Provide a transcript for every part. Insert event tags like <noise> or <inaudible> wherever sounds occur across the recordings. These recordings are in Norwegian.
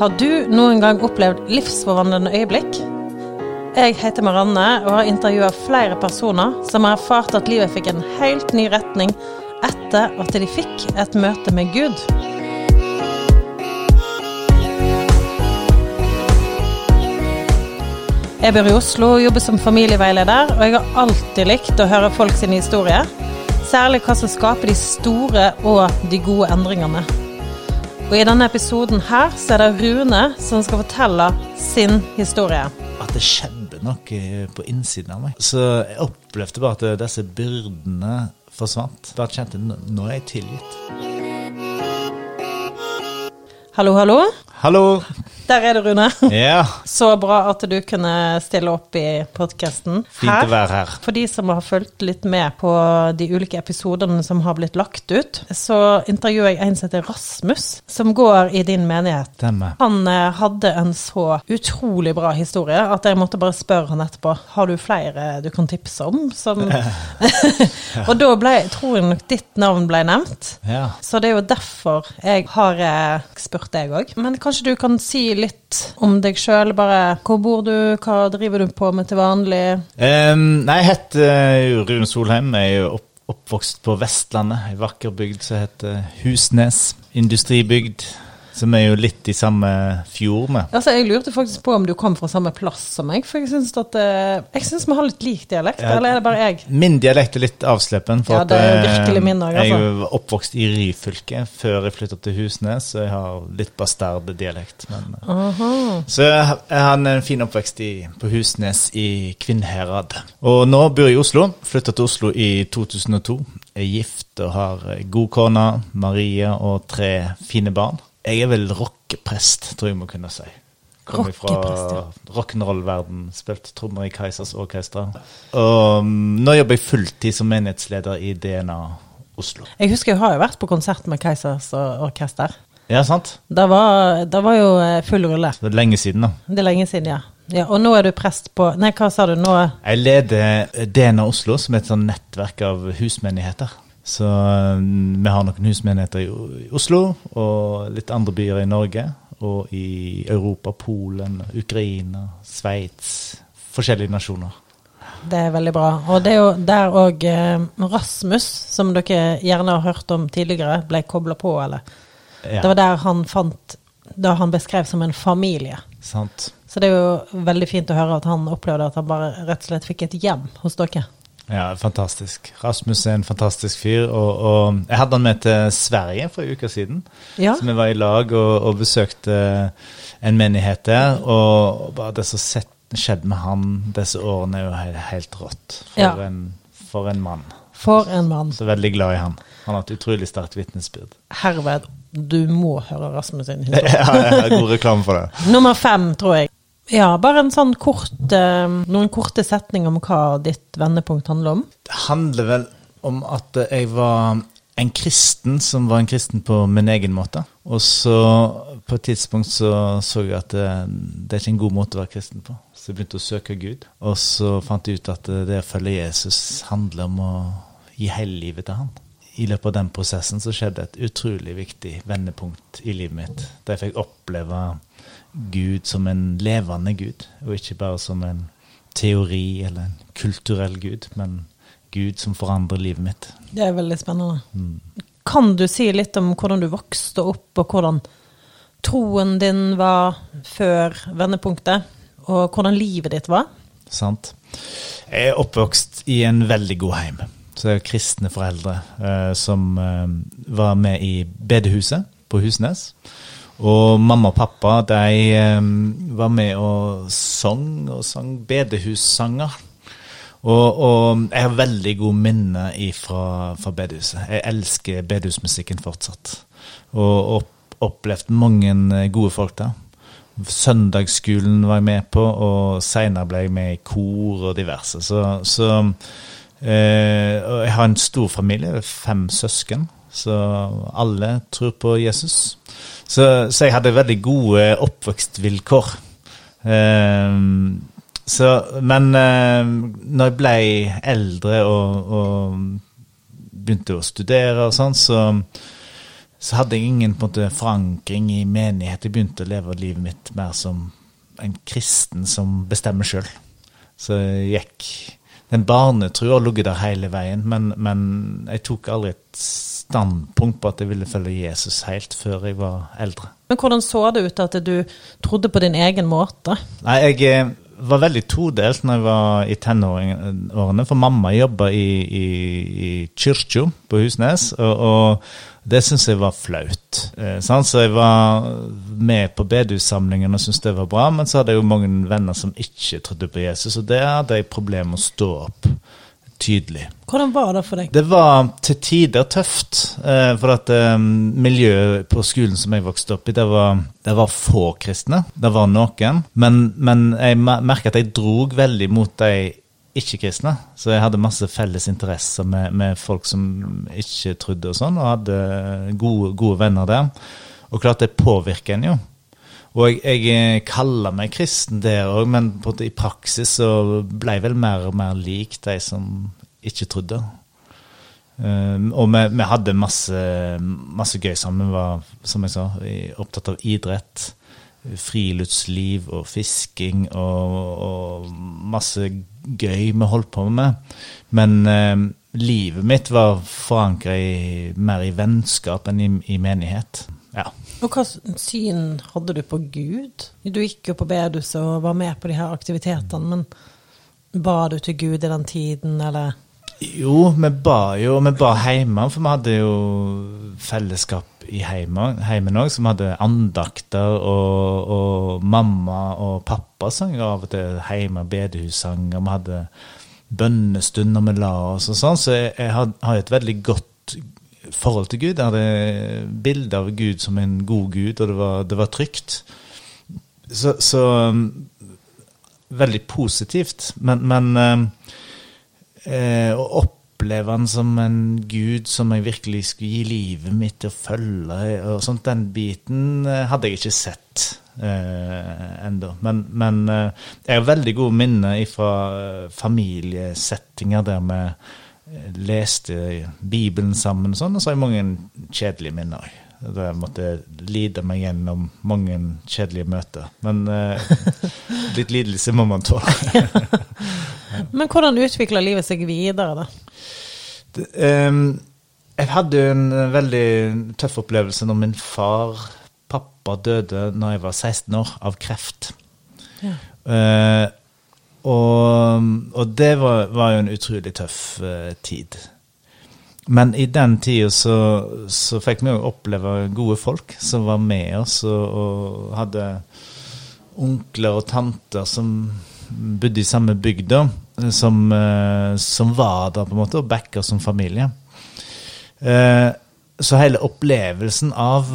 Har du noen gang opplevd livsforvandlende øyeblikk? Jeg heter Marianne og har intervjua flere personer som har erfart at livet fikk en helt ny retning etter at de fikk et møte med Gud. Jeg bor i Oslo og jobber som familieveileder, og jeg har alltid likt å høre folk sine historier. Særlig hva som skaper de store og de gode endringene. Og I denne episoden her så er det Rune som skal fortelle sin historie. At det skjedde noe på innsiden av meg. Så jeg opplevde bare at disse byrdene forsvant. Bare kjente nå er jeg tilgitt. Hallo, hallo. Hallo! Der er du, Rune. Ja, <laughs> Så bra at du kunne stille opp i podkasten. fint å være her. For de som har fulgt litt med på de ulike episodene som har blitt lagt ut, så intervjuer jeg en som heter Rasmus, som går i din menighet. Demme. Han eh, hadde en så utrolig bra historie at jeg måtte bare spørre han etterpå har du flere du kan tipse om. Som <laughs> <laughs> og da ble, tror jeg nok ditt navn ble nevnt. Ja. Så det er jo derfor jeg har eh, spurt deg òg. Men kanskje du kan si litt om deg sjøl, bare hvor bor du, hva driver du på med til vanlig? Um, nei, jeg heter Rune Solheim. Jeg er jo opp, oppvokst på Vestlandet, ei vakker bygd som heter Husnes. Industribygd. Som er jo litt i samme fjord med. Altså, Jeg lurte faktisk på om du kom fra samme plass som meg, for jeg syns eh, vi har litt lik dialekt, Ja. eller er det bare jeg? Min dialekt er litt avsleppen. For Ja, det er eh, virkelig min også, Jeg er altså. oppvokst i Ryfylke før jeg flytta til Husnes, så jeg har litt bastarddialekt. Men, eh, Aha. så jeg har- en fin oppvekst i, på Husnes i Kvinnherad. Og nå bor jeg i Oslo. Flytta til Oslo i 2002. Jeg er gift og har god kone, Maria, og tre fine barn. Jeg er vel rockeprest, tror jeg må kunne si. Kommer fra rock'n'roll-verden. Spilte trommer i Keisers Orkester. Og mm, nå jobber jeg fulltid som menighetsleder i DNA Oslo. Jeg husker jeg har jo vært på konsert med Keisers orkester. Ja, sant? Det var, det var jo eh, full rulle. Det er lenge siden, da. Det er lenge siden, ja. ja. Og nå er du prest på Nei, hva sa du nå? Jeg leder DNA Oslo, som er et sånn nettverk av husmenigheter. Så mm, vi har noen husmenigheter i i Oslo, og litt andre byer i Norge. Og i Europa, Polen, Ukraina, Sveits. Forskjellige nasjoner. Det er veldig bra. Og det er jo der òg eh, Rasmus, som dere gjerne har hørt om tidligere, ble kobla på, eller? Ja, Det var der han fant Det han beskrev som en familie. sant. Så det er jo veldig fint å høre at han opplevde at han bare rett og slett fikk et hjem hos dere. Ja, fantastisk. Rasmus er en fantastisk fyr. Og, og jeg hadde han med til Sverige for en uke siden. Ja. Så vi var i lag og, og besøkte en menighet der. Og bare det som skjedde med han disse årene, er jo helt, helt rått. For, Ja. en, for en mann. For en mann. Så veldig glad i han. Han har et utrolig sterkt vitnesbyrd. Herved, du må høre Rasmus sin <laughs> historie. ja, jeg har god reklame for det. Nummer fem, tror jeg. Ja, bare en sånn kort, eh, noen korte setninger om hva ditt vendepunkt handler om. Det handler vel om at jeg var en kristen som var en kristen på min egen måte. Og så på et tidspunkt så så jeg at det, det er ikke en god måte å være kristen på. Så jeg begynte å søke Gud. Og så fant jeg ut at det å følge Jesus handler om å gi hele livet til han. I løpet av den prosessen så skjedde et utrolig viktig vendepunkt i livet mitt. Der jeg fikk oppleve Gud som en levende Gud, og ikke bare som en teori eller en kulturell Gud, men Gud som forandrer livet mitt. Det er veldig spennende. Kan du si litt om hvordan du vokste opp, og hvordan troen din var før vendepunktet, og hvordan livet ditt var? Sant? Jeg er oppvokst i en veldig god heim. Så er har kristne foreldre eh, som eh, var med i bedehuset på Husnes. Og mamma og pappa de eh, var med og sang, og sang bedehussanger. Og, og jeg har veldig gode minner fra, fra bedehuset. Jeg elsker bedehusmusikken fortsatt. Og opp, opplevd mange gode folk der. Søndagsskolen var jeg med på, og seinere ble jeg med i kor og diverse. Så, så eh, jeg har en stor familie, fem søsken, så alle tror på Jesus. Så, så jeg hadde veldig gode oppvekstvilkår. Um, så, men eh, når jeg ble eldre og, og begynte å studere og sånn, så så hadde jeg ingen måte forankring i menighet. Jeg begynte å leve livet mitt mer som en kristen som bestemmer sjøl. Så jeg gikk Den barnetrua har ligget der hele veien, men, men jeg tok aldri et standpunkt på at jeg ville følge Jesus helt før jeg var eldre. Men hvordan så det ut at du trodde på din egen måte? Nei, jeg eh, var veldig todelt når jeg var i tenårene, for mamma jobba i, i, i kirka på Husnes. og, og det syns jeg var flaut. Eh, så jeg var med på bedehussamlingen og syntes det var bra, men så hadde jeg jo mange venner som ikke trodde på Jesus, og det hadde jeg problemer med å stå opp tydelig. Hvordan var det for deg? Det var til tider tøft. Eh, for at eh, miljøet på skolen som jeg vokste opp i, det var, det var få kristne. Det var noen. Men, men jeg merka at jeg drog veldig mot de ikke-kristne. Så jeg hadde masse felles interesser med, med, folk som ikke trodde og sånn, og hadde gode, gode venner der. Og klart det påvirker en jo. Og jeg, jeg kaller meg kristen der òg, men i praksis så ble jeg vel mer og mer lik de som ikke trodde. Um, og vi, vi, hadde masse, masse gøy sammen. Vi var, som jeg sa, opptatt av idrett friluftsliv og fisking og, og, masse gøy vi holdt på med. Men eh, livet mitt var forankra mer i vennskap enn i, i menighet. Ja. Og Hva syn hadde du på Gud? Du gikk jo på bedehuset og var med på de her aktivitetene, men ba du til Gud i den tiden, eller? Jo, vi ba jo, vi ba hjemme, for vi hadde jo fellesskap i heimen òg, som hadde andakter, og, og, mamma og pappa sang av og til hjemme bedehussanger. Vi hadde bønnestunder vi la oss og sånn, så jeg, jeg har, har et veldig godt forhold til Gud. Jeg hadde bilde av Gud som en god Gud, og det var, det var trygt. Så, så um, veldig positivt. Men, men eh, å oppleve han som en gud som jeg virkelig skulle gi livet mitt til å følge. og sånt. Den biten eh, hadde jeg ikke sett eh, ennå. Men, men eh, jeg har veldig gode minner fra eh, familiesettinger der eh, leste Bibelen sammen, og sånn, og så har jeg mange kjedelige minner. Da jeg måtte lide meg gjennom mange kjedelige møter. Men eh, litt lidelse må man tåle. <laughs> Men hvordan utvikler livet seg videre, da? Um, jeg hadde en veldig tøff opplevelse når min far, pappa, døde når jeg var 16 år, av kreft. Ja. Uh, og, og, det var, var, jo en utrolig tøff uh, tid. Men i den tida så, så fikk vi jo oppleve gode folk som var med oss, og, og hadde onkler og tanter som bodde i samme bygda som, uh, som, var der, på en måte, og backa som familie. Uh, så hele opplevelsen av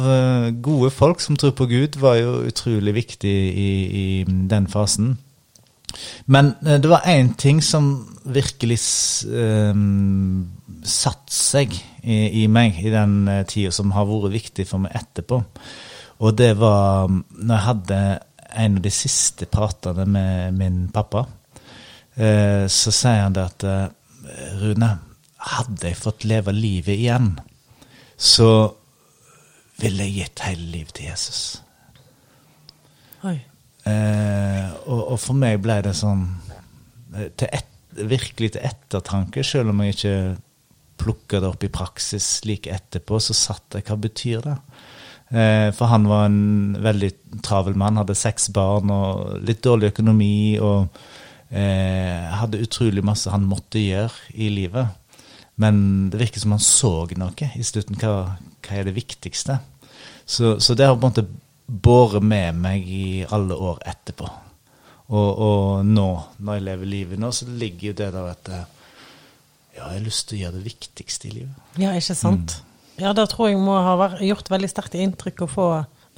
gode folk som tror på Gud, var jo utrolig viktig i, i den fasen. Men det var én ting som virkelig um, satt seg i, i, meg i den tida, som har vært viktig for meg etterpå. Og det var når jeg hadde en av de siste pratene med min pappa. Uh, så sier han det at uh, Rune, hadde jeg fått leve livet igjen, så ville jeg gitt hele livet til Jesus. Oi. Eh, og, og, for meg ble det sånn eh, til et, Virkelig til ettertanke, selv om jeg ikke plukka det opp i praksis like etterpå, så satt jeg Hva betyr det? Eh, for han var en veldig travel mann, hadde seks barn og litt dårlig økonomi. og eh, hadde utrolig masse han måtte gjøre i livet. Men det virker som han så noe i slutten. Hva, hva er det viktigste? Så, så, det har på en måte båret med meg i alle år etterpå. Og, og, nå, når jeg lever livet nå, så ligger jo det der at ja, jeg har lyst til å gjøre det viktigste i livet. Ja, ikke sant? Mm. Ja, det tror jeg må ha gjort veldig sterkt inntrykk å få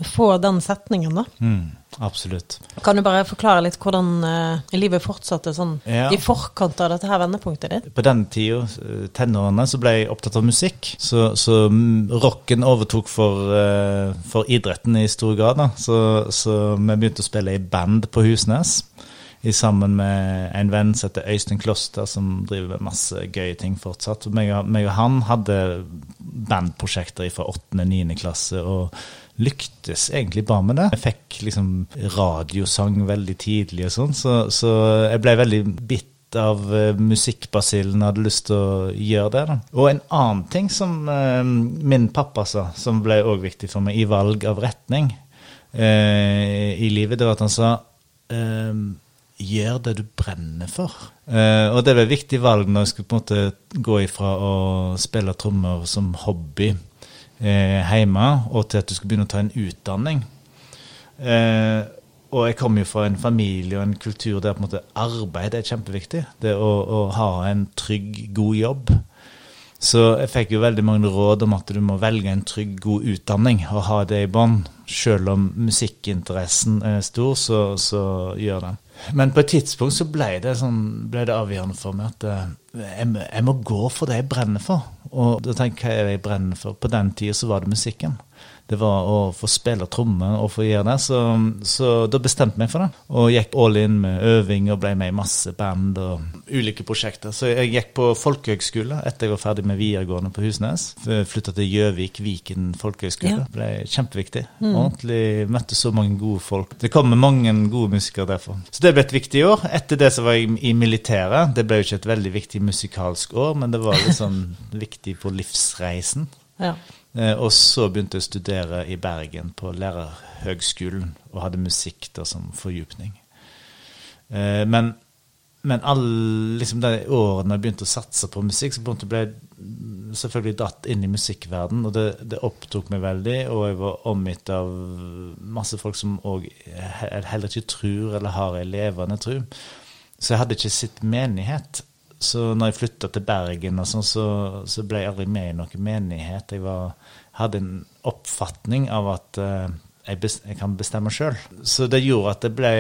få den setningen, da. Mm, absolutt. Kan du bare forklare litt hvordan uh, livet fortsatte sånn ja. i forkant av dette her vendepunktet ditt? På den tida, eh, tenårene, så ble jeg opptatt av musikk. Så, så rocken overtok for, uh, for, idretten i stor grad. Da. Så, så, vi begynte å spille i band på Husnes. i sammen med en venn som heter Øystein Kloster, som driver med masse gøye ting fortsatt. Og meg, og- meg og han hadde bandprosjekter fra 8. og 9. klasse, og lyktes egentlig bare med det. Jeg fikk liksom radiosang veldig tidlig og sånn, så, så jeg ble veldig bitt av uh, musikkbasillen hadde lyst til å gjøre det. da. Og en annen ting som eh, min pappa sa, som ble òg viktig for meg i valg av retning eh, i livet, det var at han sa eh, gjør det du brenner for. Eh, og det et viktig valg når jeg skulle på en måte gå ifra å spille trommer som hobby eh, hjemme, og til at du skal begynne å ta en utdanning. Eh, og jeg kommer jo fra en familie og en kultur der på en måte arbeid er kjempeviktig. Det å, å ha en trygg, god jobb. Så jeg fikk jo veldig mange råd om at du må velge en trygg, god utdanning og ha det i bånn. Selv om musikkinteressen er stor, så, så gjør det. Men på et tidspunkt så ble det, sånn, ble det avgjørende for meg at eh, jeg, jeg må gå for det jeg brenner for. Og da tenker jeg hva jeg brenner for? På den tida så var det musikken. Det var å få spille trommer og få gjøre det. Så, så da bestemte jeg meg for det. Og gikk all in med øving og ble med i masse band og ulike prosjekter. Så jeg gikk på folkehøgskole etter jeg var ferdig med videregående på Husnes. Flytta til Gjøvik, Viken folkehøgskole. Ja. Ble kjempeviktig. Ordentlig møtte så mange gode folk. Det kommer mange gode musikere derfra. Så det ble et viktig år. Etter det så var jeg i militæret. Det ble jo ikke et veldig viktig musikalsk år, men det var litt sånn <laughs> viktig på livsreisen. Ja. Eh, og så begynte jeg å studere i Bergen på lærerhøgskolen og hadde musikk da som fordypning. Eh, men men alle liksom de årene jeg begynte å satse på musikk, så ble jeg selvfølgelig dratt inn i musikkverden, og det, det opptok meg veldig. Og jeg var omgitt av masse folk som òg heller ikke tror eller har ei levende tro. Så jeg hadde ikke sitt menighet. Så når jeg flytta til Bergen, og sånn, så, så ble jeg aldri med i noen menighet. Jeg var, hadde en oppfatning av at uh, jeg, best, jeg kan bestemme sjøl. Så det gjorde at det ble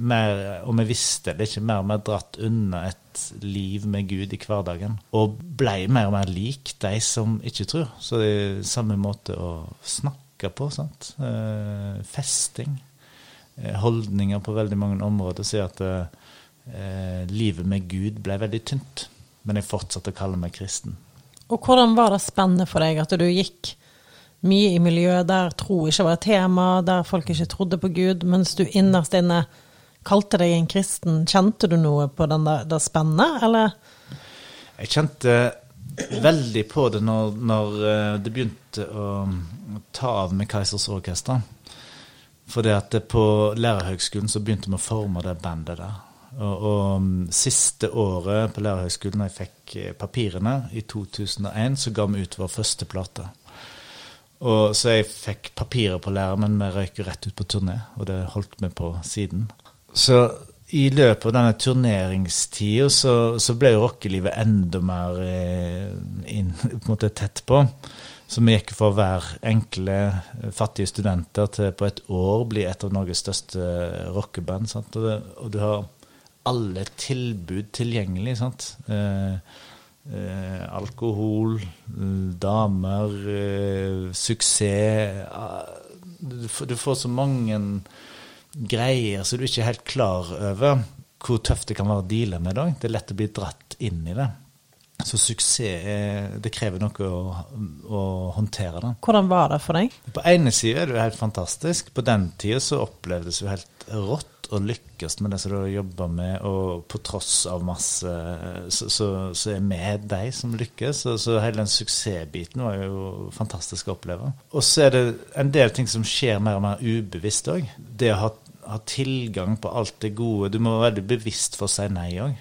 mer, om jeg visste det, ikke mer og mer dratt unna et liv med Gud i hverdagen. Og ble mer og mer lik de som ikke tror. Så det er samme måte å snakke på. sant? Uh, festing. Eh, holdninger på veldig mange områder sier at eh, livet med Gud ble veldig tynt. Men jeg fortsatte å kalle meg kristen. Og hvordan var det spennende for deg at du gikk mye i miljøet der tro ikke var et tema, der folk ikke trodde på Gud, mens du innerst inne kalte deg en kristen? Kjente du noe på den der, det spennet, eller? Jeg kjente veldig på det når, når eh, det begynte å ta av med Keisers Orkester. For det at på lærerhøgskolen så begynte vi å forme det bandet der. Og, og mm, siste året på lærerhøgskolen, da jeg fikk eh, papirene, i 2001, så ga vi ut vår første plate. Og så jeg fikk papirer på lærer, men vi røyk rett ut på turné, og det holdt vi på siden. Så i løpet av denne turneringstida så, så ble jo rockelivet enda mer eh, inn, <laughs> på en måte tett på. Så vi gikk fra å være enkle, fattige studenter til på et år bli et av Norges største rockeband. Sant? Og, det, og du har alle tilbud tilgjengelig. Sant? Eh, eh, alkohol, eh, damer, eh, suksess ah, du, får- du får så mange greier så du ikke er helt klar over hvor tøft det kan være å deale med det. Det er lett å bli dratt inn i det. Så suksess er, det krever noe å, å håndtere det. Hvordan var det for deg? På ene siden er det jo helt fantastisk. På den tida så opplevdes det jo helt rått å lykkes med det som du jobba med, og på tross av masse Så, så, så er vi de som lykkes. Så, så hele den suksessbiten var jo fantastisk å oppleve. Og så er det en del ting som skjer mer og mer ubevisst òg. Det å ha, ha tilgang på alt det gode. Du må være veldig bevisst for å si nei òg.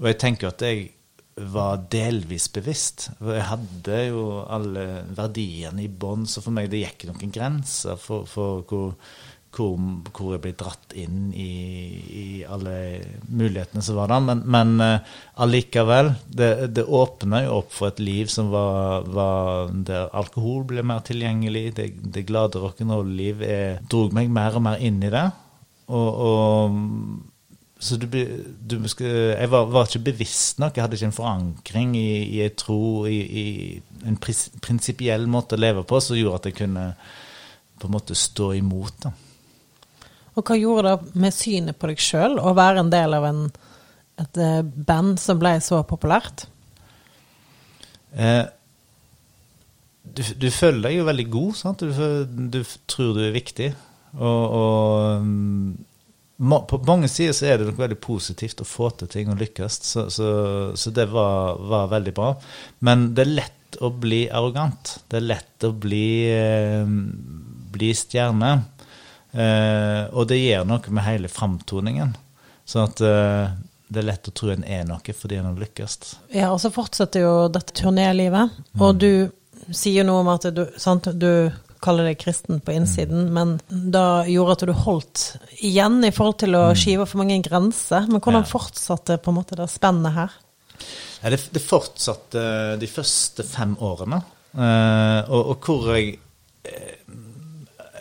Og jeg tenker at jeg var delvis bevisst. For jeg hadde jo alle verdiene i bånn, så for meg det gikk noen grenser for, for hvor, hvor, hvor jeg ble dratt inn i, i alle mulighetene som var der. Men, men uh, allikevel, det, det åpna jo opp for et liv som var, var der alkohol ble mer tilgjengelig. Det, det glade rock'n'roll-liv eh, drog meg mer og mer inn i det. Og, og så du, du jeg var, var ikke bevisst nok. Jeg hadde ikke en forankring i, i en tro, i, i en prinsipiell måte å leve på, som gjorde at jeg kunne på en måte stå imot. Da. Og hva gjorde det med synet på deg sjøl å være en del av en, et eh, band som ble så populært? Eh, du, du, føler deg jo veldig god, sant? Du, du tror du er viktig. Og, og um, på mange sider så er det noe veldig positivt å få til ting og lykkes, så, så, så det var, var, veldig bra. Men det er lett å bli arrogant. Det er lett å bli, eh, bli stjerne. Eh, og det gjør noe med hele framtoningen. Sånn at eh, det er lett å tro en er noe fordi en har lykkes. Ja, og så fortsetter jo dette turnélivet. Mm. Og du sier noe om at du, sant, du kaller deg kristen på innsiden, mm. men da gjorde at du holdt igjen i forhold til å mm. skive for mange grenser. Men hvordan ja. fortsatte på en måte det spennet her? Ja, det, det, fortsatte de første fem årene. eh, og, og, hvor jeg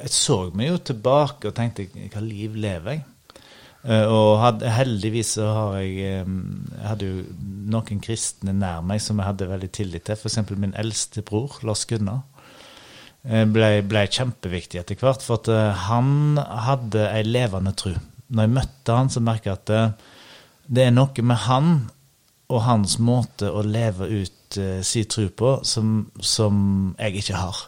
jeg så meg jo tilbake og tenkte hva liv lever jeg? Uh, og hadde, heldigvis så har jeg Jeg hadde jo noen kristne nær meg som jeg hadde veldig tillit til. F.eks. min eldste bror, Lars Gunnar. Uh, ble, ble, kjempeviktig etter hvert, for at uh, han hadde ei levende tro. Når jeg møtte han, så merka jeg at det er noe med han og hans måte å leve ut si tro på som, som jeg ikke har.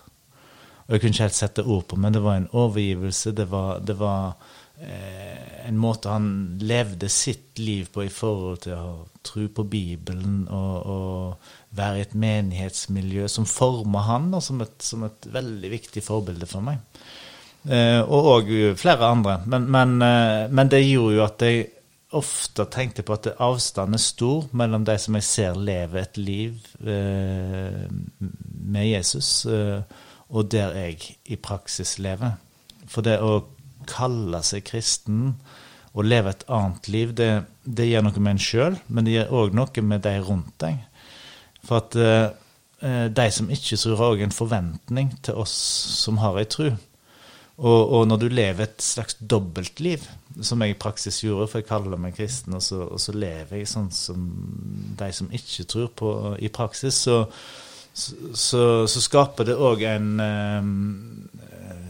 Og jeg kunne ikke helt sette ord på, men det var en overgivelse. Det var, det var eh, en måte han levde sitt liv på i forhold til å tro på Bibelen og, og være i et menighetsmiljø som forma han og som, et, som, et, veldig viktig forbilde for meg. Eh, og òg flere andre. Men, men, eh, men, det gjorde jo at jeg ofte tenkte på at avstanden er stor mellom de som jeg ser lever et liv eh, med Jesus. Eh, og der jeg i praksis lever. For det å kalle seg kristen og leve et annet liv, det, det gjør noe med en sjøl, men det gjør òg noe med de rundt deg. For at eh, de som ikke tror, har òg en forventning til oss som har ei tru. Og, og, når du lever et slags dobbeltliv, som jeg i praksis gjorde, for jeg kaller meg kristen, og så, og så lever jeg sånn som de som ikke tror på i praksis, så, så, så skaper det òg en um,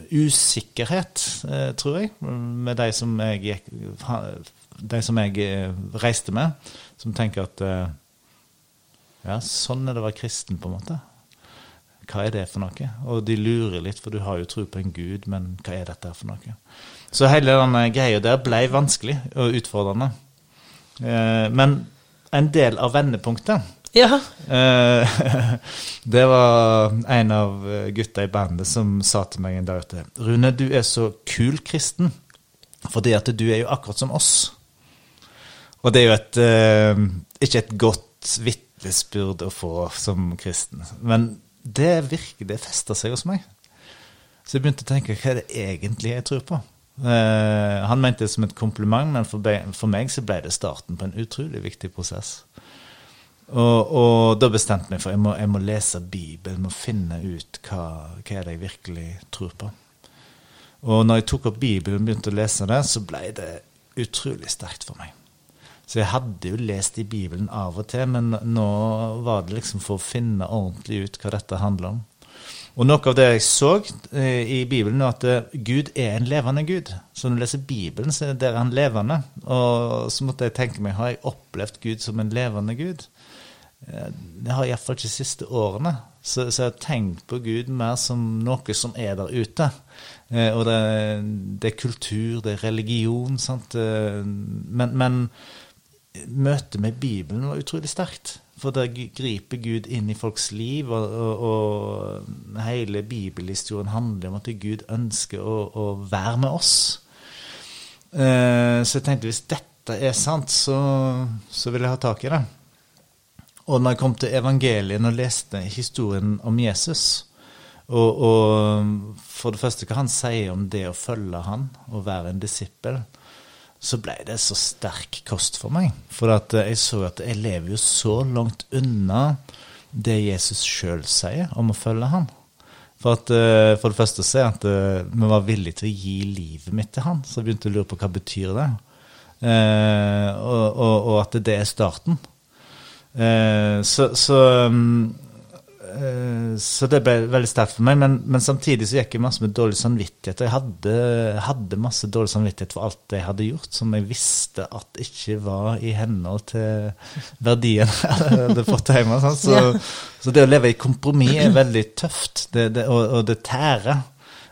usikkerhet, uh, tror jeg, med de som jeg, de som jeg eh, reiste med, som tenker at uh, ja, sånn er det å være kristen, på en måte. Hva er det for noe? Og de lurer litt, for du har jo tro på en gud, men hva er dette for noe? Så hele denne greia der ble vanskelig og utfordrende. Men en del av vendepunktet ja. Eh, <laughs> det var en av gutta i bandet som sa til meg en dag ute Rune, du er så kul kristen, fordi at du er jo akkurat som oss. Og det er jo et, eh, ikke et godt vitnesbyrd å få som kristen. Men det virker, det fester seg hos meg. Så jeg begynte å tenke hva er det egentlig jeg tror på? Han mente det som et kompliment, men for, meg så ble det starten på en utrolig viktig prosess. Og, og da bestemte jeg meg for jeg må, jeg må lese Bibelen, må finne ut hva, hva er det jeg virkelig tror på. Og når jeg tok opp Bibelen og begynte å lese det, så ble det utrolig sterkt for meg. Så jeg hadde jo lest i Bibelen av og til, men nå var det liksom for å finne ordentlig ut hva dette handler om. Og noe av det jeg så eh, i Bibelen, er at eh, Gud er en levende Gud. Så når du leser Bibelen, så er han levende. Og så måtte jeg tenke meg, har jeg opplevd Gud som en levende Gud? Eh, det har iallfall ikke de siste årene. Så, så, jeg har tenkt på Gud mer som noe som er der ute. Eh, og det, det, er kultur, det er religion. Sant? Eh, men, men møtet med Bibelen var utrolig sterkt. For der griper Gud inn i folks liv, og, og, og hele bibelhistorien handler om at Gud ønsker å, å være med oss. Eh, så jeg tenkte hvis dette er sant, så, så vil jeg ha tak i det. Og når jeg kom til evangelien og leste historien om Jesus, og, og, for det første hva han sier om det å følge han og være en disippel, så ble det så sterk kost for meg. For jeg så at jeg lever jo så langt unna det Jesus sjøl sier om å følge han. For, at, eh, for det første sier han at eh, vi var villige til å gi livet mitt til han. Så jeg begynte å lure på hva det betyr det. Eh, og, og, og at det er starten. Eh, så, så um, eh, så det ble veldig sterkt for meg. Men, men, samtidig så gikk jeg masse med dårlig samvittighet. Og jeg hadde, hadde, masse dårlig samvittighet for alt jeg hadde gjort, som jeg visste at ikke var i henhold til verdien <laughs> jeg hadde fått hjemme. Sånn. Så, ja. så, det å leve i kompromiss er veldig tøft, det, det, og, og, det tærer.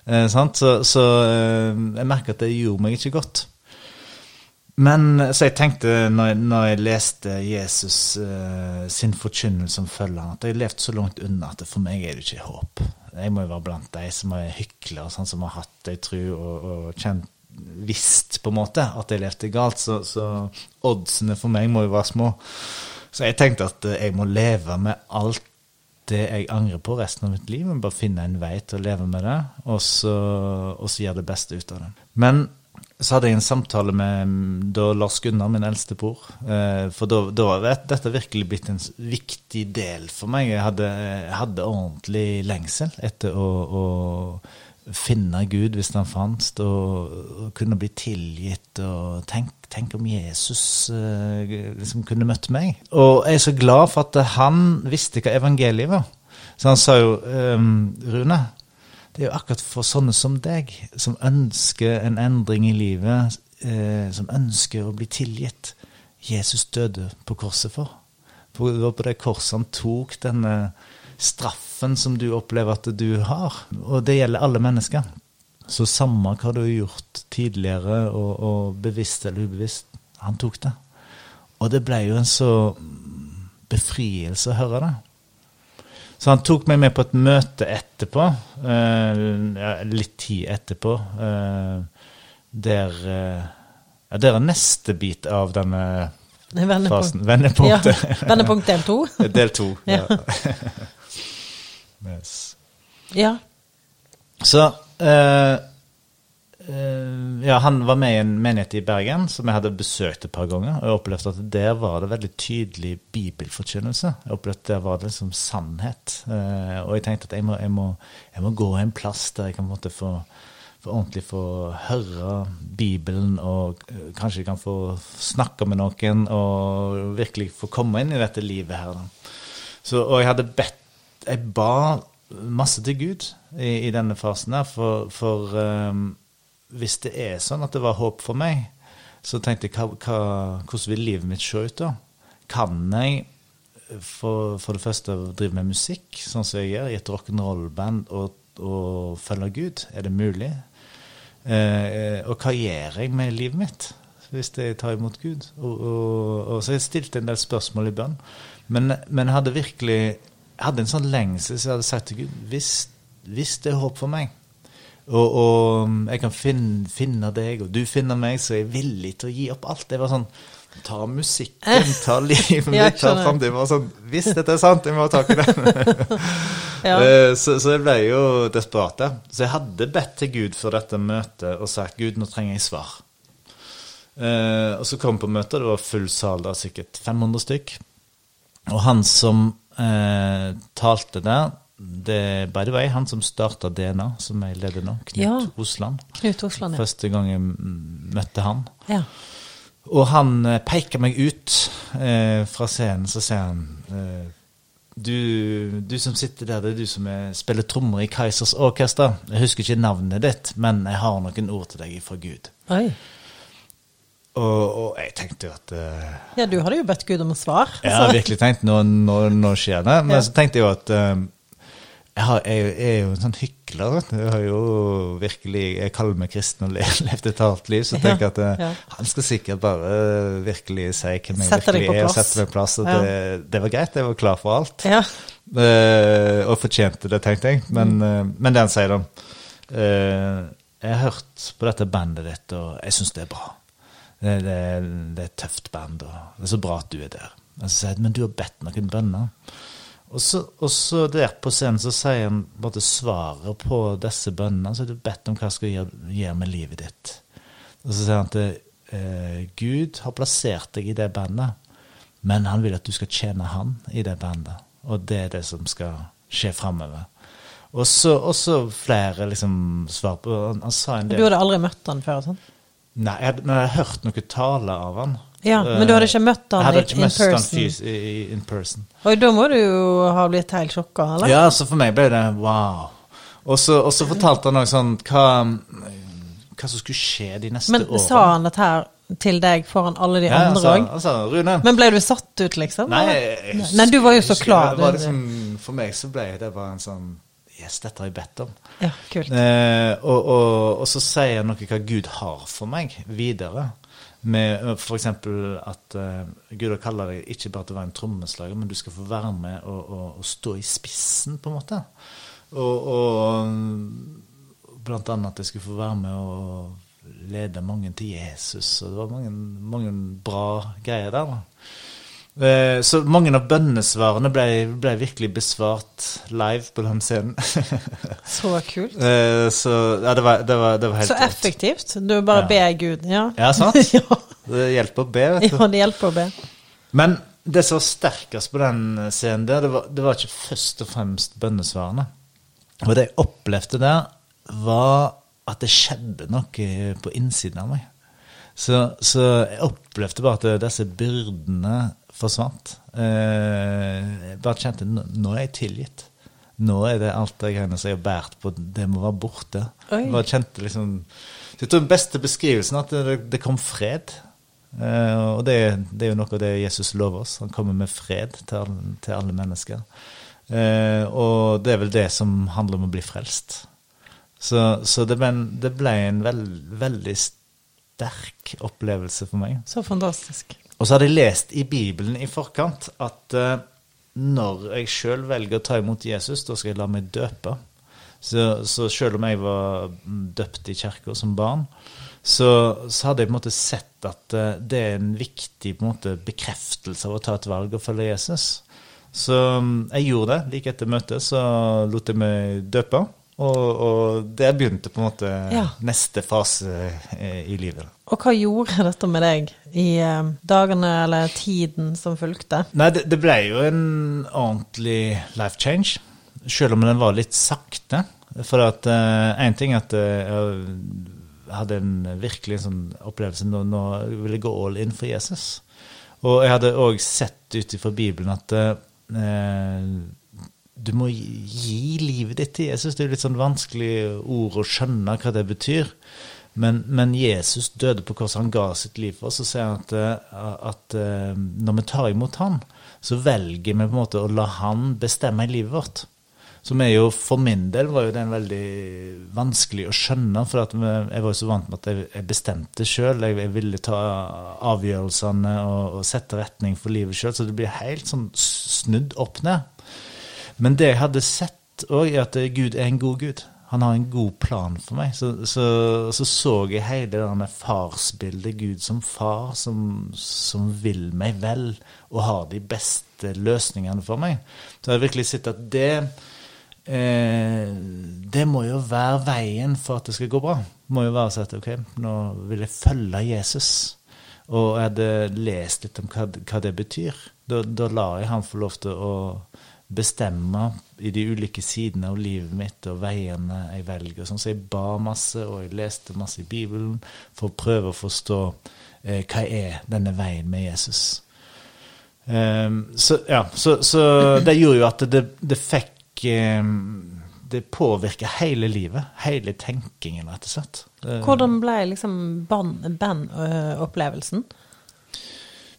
Eh, så, så jeg merker at det gjorde meg ikke godt. Men så jeg tenkte, når jeg, når jeg leste Jesus uh, sin forkynnelse om følgeren, at jeg har levd så langt unna at for meg er det ikke håp. Jeg må jo være blant de som er hyklere, sånn som har hatt ei tru og, og kjent visst på en måte at jeg levde galt. Så, så, oddsene for meg må jo være små. Så jeg tenkte at uh, jeg må leve med alt det jeg angrer på resten av mitt liv. Men bare finne en vei til å leve med det, og så, og så gjøre det beste ut av det. Men så hadde jeg en samtale med Lars Gunnar, min eldste bror. Eh, for da, da var dette virkelig blitt en viktig del for meg. Jeg hadde, jeg hadde ordentlig lengsel etter å, å finne Gud hvis han fantes, og, og, kunne bli tilgitt. og Tenk, tenk om Jesus uh, liksom kunne møtt meg. Og jeg er så glad for at han visste hva evangeliet var. Så han sa jo, um, Rune, det er jo akkurat for sånne som deg, som ønsker en endring i livet, eh, som ønsker å bli tilgitt. Jesus døde på korset for. For det var på det korset han tok denne straffen som du opplever at du har. Og det gjelder alle mennesker. Så samme hva du har gjort tidligere, og, og bevisst eller ubevisst, han tok det. Og det ble jo en så befrielse å høre det. Så han tok meg med på et møte etterpå, uh, litt tid etterpå, uh, der ja, Det er neste bit av denne Vendepunkt. fasen. Vendepunktet. Ja. Vendepunkt del to? <laughs> del to, <laughs> ja. <laughs> yes. ja. Så Eh, ja, han var med i en menighet i Bergen som jeg hadde besøkt et par ganger. Og jeg opplevde at der var det veldig tydelig bibelforkynnelse. Jeg opplevde at der var det liksom sannhet. Eh, og jeg tenkte at jeg må, jeg må, jeg må gå en plass der jeg kan måtte få, få ordentlig få høre Bibelen, og eh, kanskje jeg kan få snakke med noen og virkelig få komme inn i dette livet her. Så, og jeg hadde bedt Jeg ba masse til Gud i, i denne fasen her, for, for um, hvis det er sånn at det var håp for meg, så tenkte jeg hva, hva, hvordan vil livet mitt se ut da? Kan jeg for, for, det første drive med musikk, sånn som jeg gjør, i et rock'n'roll-band, og, og, følge Gud? Er det mulig? Eh, og hva gjør jeg med livet mitt hvis jeg tar imot Gud? Og, og, og så jeg stilte en del spørsmål i bønn. Men, men hadde virkelig jeg hadde en sånn lengsel så jeg hadde sagt til Gud hvis, hvis det er håp for meg, og, og jeg kan finne, finne, deg, og du finner meg, så er jeg villig til å gi opp alt. Det var sånn Ta musikken, ta <laughs> livet mitt, ta framtiden. Det var sånn Hvis dette er sant, jeg må ha tak i det. <laughs> ja. Eh, så, så, jeg ble jo desperat. Så jeg hadde bedt til Gud for dette møtet og sagt Gud, nå trenger jeg svar. Uh, og så kom jeg på møtet, det var full sal, da sikkert 500 stykk. Og han som uh, talte der, det er by the way han som starta DNA, som jeg leder nå. Knut ja. Osland. Knut Osland ja. Første gang jeg møtte han. Ja. Og han eh, peker meg ut eh, fra scenen, så sier han eh, du, du, som sitter der, det er du som er, spiller trommer i Kaisers Orkester. Jeg husker ikke navnet ditt, men jeg har noen ord til deg fra Gud. Oi. Og, og, jeg tenkte jo at uh, Ja, du hadde jo bedt Gud om svar. Jeg har virkelig tenkt nå, nå, nå skjer det. Men ja. så tenkte jeg jo at uh, jeg, har, jeg, jeg, er jo en sånn hykler. Jeg har jo virkelig, jeg kaller meg kristen og <laughs> levd et hardt liv, så tenker jeg at ja. han skal sikkert bare virkelig si hvem jeg Sette virkelig er, og sette meg på plass. Ja. Det, det, var greit, jeg var klar for alt. Ja. Uh, og fortjente det, tenkte jeg. Men, mm. uh, men det han sier, da uh, Jeg har hørt på dette bandet ditt, og jeg syns det er bra. Det, det, det, er et tøft band, og det er så bra at du er der. Men så sier jeg, men du har bedt noen bønner. Og så, og så der på scenen så sier han både svaret på disse bønnene. Så er du bedt om hva skal gjøre, gjøre med livet ditt. Og så sier han at eh, Gud har plassert deg i det bandet, men han vil at du skal tjene han i det bandet. Og det er det som skal skje framover. Og så flere liksom svar på han, han, Du hadde aldri møtt han før? sånn? Nei, jeg, men jeg har hørt noen taler av han. Ja, Men du hadde ikke møtt han hadde ikke in møtt han person? fys i, in person. Og da må du jo ha blitt helt sjokka, eller? Ja, så for meg ble det wow. Og så, fortalte han også sånn hva, hva som skulle skje de neste Men årene. sa han dette her til deg foran alle de ja, andre òg? han altså, Rune Men ble du satt ut, liksom? Nei, jeg Nei, du var jo så klar. Det liksom, for meg så ble det bare en sånn Yes, dette har jeg bedt om. Ja, kult. Eh, og, og, og så sier han noe hva Gud har for meg videre. Med f.eks. for eksempel at uh, Gud har kalla deg ikke bare til å være en trommeslager, men du skal få være med og, og, og stå i spissen, på en måte. Og, og blant annet at jeg skulle få være med og lede mange til Jesus. Og det var mange, mange bra greier der. da. Eh, Så mange av bønnesvarene ble, ble virkelig besvart live på den scenen. <laughs> Så kult. Eh, Så ja, det var, det var, det var helt Så effektivt. Du bare Ja. ber Gud. Ja, Ja, sant? <laughs> ja. Det hjelper å be, vet du. ja, det hjelper å be. Men det som var sterkest på den scenen der, det var, det var ikke først og fremst bønnesvarene. Og det jeg opplevde der, var at det skjedde noe på innsiden av meg. Så, så jeg opplevde bare at disse byrdene forsvant. Eh, jeg bare kjente nå, er jeg tilgitt. Nå er det alt det greiene som jeg har båret på, det må være borte. Oi. Jeg bare kjente liksom Jeg tror den beste beskrivelsen er at det, det kom fred. Eh, og det, det er jo noe av det Jesus lover oss. Han kommer med fred til, til alle mennesker. Eh, og det er vel det som handler om å bli frelst. Så, så det ble en, det ble en veld, veldig sterk opplevelse for meg. Så fantastisk. Og så hadde jeg lest i Bibelen i forkant at uh, når jeg sjøl velger å ta imot Jesus, da skal jeg la meg døpe. Så, så sjøl om jeg var mm, døpt i kirka som barn, så, så hadde jeg på en måte sett at uh, det er en viktig en måte, bekreftelse av å ta et valg og følge Jesus. Så um, jeg gjorde det. Like etter møtet så lot jeg meg døpe. Og, og der begynte på en måte Ja. neste fase eh, i livet. Og hva gjorde dette med deg i eh, dagene eller tiden som fulgte? Nei, det, det ble jo en ordentlig life change, selv om den var litt sakte. For at én ting er at eh, jeg hadde en virkelig sånn opplevelse nå, nå vil jeg gå all in for Jesus. Og jeg hadde òg sett ut ifra Bibelen at eh, du må gi livet ditt til Jesus. Det er litt sånn vanskelig ord å skjønne hva det betyr. Men, men Jesus døde på korset, han ga sitt liv for oss. Og sier at, eh, at eh, når vi tar imot han, så velger vi på en måte å la han bestemme i livet vårt. Som er jo, for min del var jo den veldig vanskelig å skjønne, for jeg var jo så vant med at jeg, jeg bestemte sjøl. Jeg, jeg ville ta avgjørelsene og, og sette retning for livet sjøl, så det blir helt sånn snudd opp ned. Men det jeg hadde sett òg, er at Gud er en god Gud. Han har en god plan for meg. Så så, så, så jeg hele det der farsbildet, Gud som far, som, som vil meg vel og har de beste løsningene for meg. Så jeg har virkelig sett at det eh, Det må jo være veien for at det skal gå bra. Det må jo være sånn at ok, nå vil jeg følge Jesus. Og jeg hadde lest litt om hva, hva det betyr. Da, da lar jeg han få lov til å bestemme i de ulike sidene av livet mitt og veiene jeg velger. Sånn, så jeg ba masse, og jeg leste masse i Bibelen for å prøve å forstå eh, hva er denne veien med Jesus. Um, så, ja, så, så det gjorde jo at det, det fikk um, Det påvirka hele livet. Hele tenkingen, rett og slett. Eh, Hvordan ble liksom bandopplevelsen?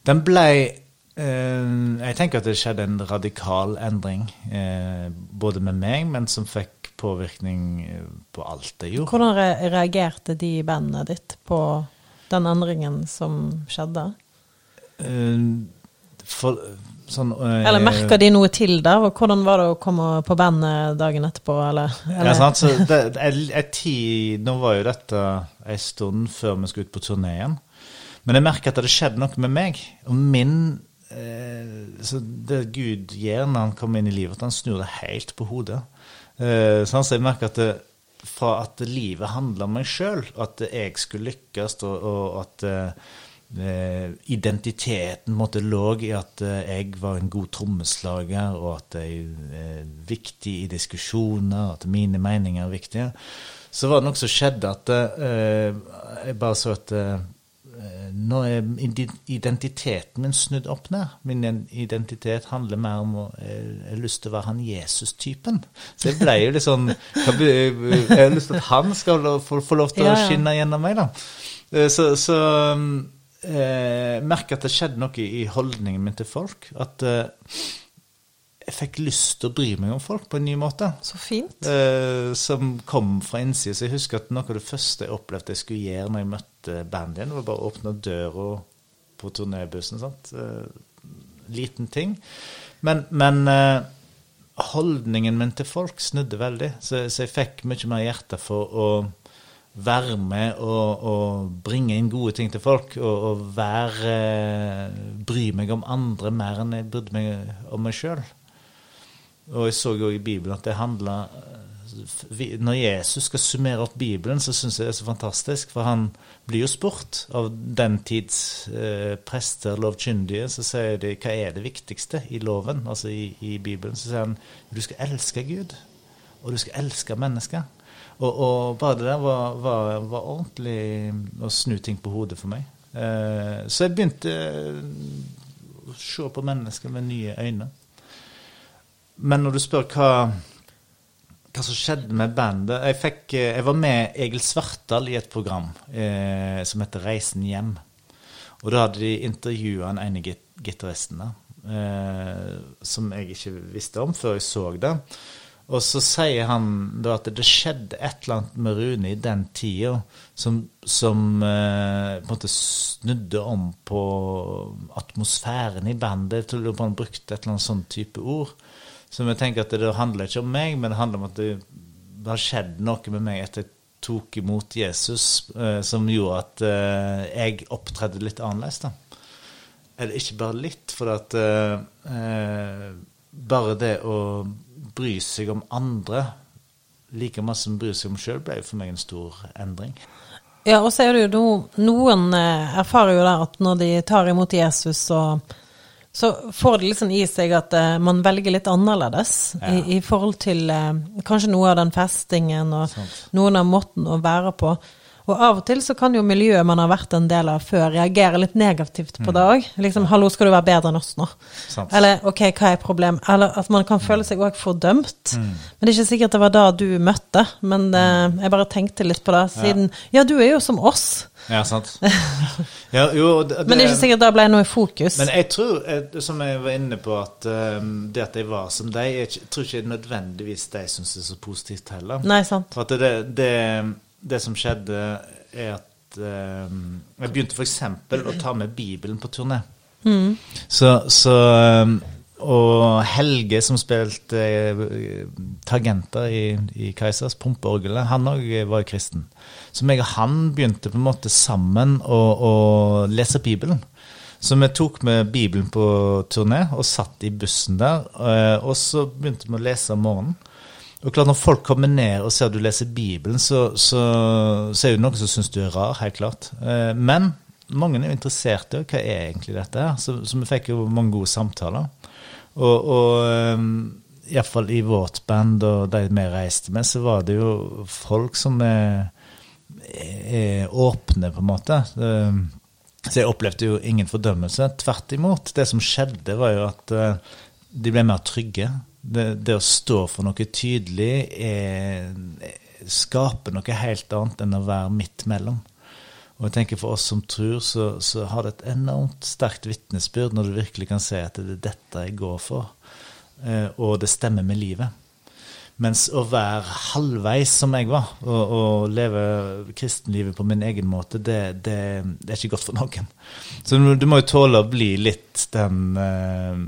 Den ble eh, Jeg tenker at det skjedde en radikal endring, eh, både med meg, men som fikk påvirkning eh, på alt jeg gjorde. Hvordan reagerte de i bandet ditt på den endringen som skjedde? Eh, for, sånn, eh, Eller merka de noe til der? Og hvordan var det å komme på bandet dagen etterpå, eller? eller? Ja, sant? Så det, jeg, jeg, nå var jo dette en stund før vi skulle ut på turné igjen. Men jeg merka at det skjedde noe med meg. Og min eh, så Det Gud gjør når han kommer inn i livet, at han snur det helt på hodet. Eh, sånn, så jeg merker at det, fra at livet handler om meg sjøl, at jeg skulle lykkes, og, og at eh, eh, identiteten måtte lå i at eh, jeg var en god trommeslager, og at jeg er viktig i diskusjoner, og at mine meninger er viktige. Så var det noe som skjedde at eh, jeg bare så at eh, nå er identiteten min snudd opp ned. Min identitet handler mer om å Jeg jeg har lyst til å være han Jesus-typen. Så jeg ble jo litt sånn Jeg har lyst til at han skal få, få lov til Ja, å skinne gjennom meg, da. Eh, Så, så eh, jeg merker at det skjedde noe i holdningen min til folk. At eh, jeg fikk lyst til å bry meg om folk på en ny måte. Så fint. Eh, som kom fra innsida. Så jeg husker at noe av det første jeg opplevde jeg skulle gjøre når jeg møtte bandet igjen, var bare å åpne døra på turnébussen. sant? Eh, liten ting. Men, men eh, holdningen min til folk snudde veldig. Så, så jeg fikk mye mer hjerte for å være med og, og bringe inn gode ting til folk. Og, og være eh, Bry meg om andre mer enn jeg brydde meg om meg sjøl. Og jeg så jo i Bibelen at det handla Når Jesus skal summere opp Bibelen, så syns jeg det er så fantastisk. For han blir jo spurt av den tids eh, prester, lovkyndige, så sier de hva er det viktigste i loven, altså i, i Bibelen. Så sier han du skal elske Gud, og du skal elske mennesker. Og, og bare det der var, var, var ordentlig å snu ting på hodet for meg. Eh, så jeg begynte eh, å se på mennesker med nye øyne. Men når du spør hva, hva som skjedde med bandet Jeg, fikk, eh, jeg var med Egil Svartdal i et program eh, som heter Reisen hjem. Og da hadde de intervjua en ene git gitaristen eh, som jeg ikke visste om før jeg så det. Og så sier han da at det skjedde et eller annet med Rune i den tida som, som eh, på en måte snudde om på atmosfæren i bandet. Jeg tror han brukte et eller annet sånn type ord. Så jeg tenker at det handler ikke om meg, men det handler om at det, har skjedd noe med meg etter jeg tok imot Jesus, eh, som gjorde at eh, jeg opptredde litt annerledes. da. Eller ikke bare litt, for at eh, eh, bare det å bry seg om andre like masse som bry seg om sjøl, ble for meg en stor endring. Ja, og så er det jo noen eh, erfarer jo der at når de tar imot Jesus, så, så får de liksom i seg at uh, man velger litt annerledes Ja. i, i forhold til uh, kanskje noe av den festingen og Sånt. noen av måten å være på. Og av og til så kan jo miljøet man har vært en del av før, reagere litt negativt på det òg. Liksom 'hallo, skal du være bedre enn oss nå?' Sånt. Eller 'ok, hva er problemet?' Eller at man kan føle seg òg fordømt. Mm. Men det er ikke sikkert det var da du møtte, men uh, jeg bare tenkte litt på det siden Ja, du er jo som oss. Ja, sant. Ja, jo, det, Men det er ikke sikkert det ble noe i fokus. Men jeg tror, eh, som jeg var inne på, at eh, det at jeg var som deg, jeg tror ikke nødvendigvis de syns det er så positivt heller. Nei, sant. For at det, det, det som skjedde, er at eh, Jeg begynte f.eks. å ta med Bibelen på turné. Så, så eh, Og Helge, som spilte eh, tagenter i, i Kaisers, pumpeorgelet, han òg var kristen. Så meg og han begynte på en måte sammen å, å lese Bibelen. Så vi tok med Bibelen på turné og satt i bussen der. eh, Og så begynte vi å lese om morgenen. Og klart Når folk kommer ned og ser at du leser Bibelen, så, så, så er det noen som syns du er rar, helt klart. Eh, Men mange er jo interessert i hva er egentlig dette her, så, så vi fikk jo mange gode samtaler. Og, og um, iallfall i vårt band og de vi reiste med, så var det jo folk som er, er åpne, på en måte. Um, så jeg opplevde jo ingen fordømmelse. Tvert imot. Det som skjedde, var jo at eh, de ble mer trygge. Det, det å stå for noe tydelig er, skaper noe helt annet enn å være midt mellom. Og jeg tenker For oss som tror, så, så har det et enormt sterkt vitnesbyrd når du virkelig kan se at det er dette jeg går for, eh, og det stemmer med livet. Mens å være halvveis som jeg var, og, og leve kristenlivet på min egen måte, det, det, det er ikke godt for noen. Så du, du må jo tåle å bli litt den eh,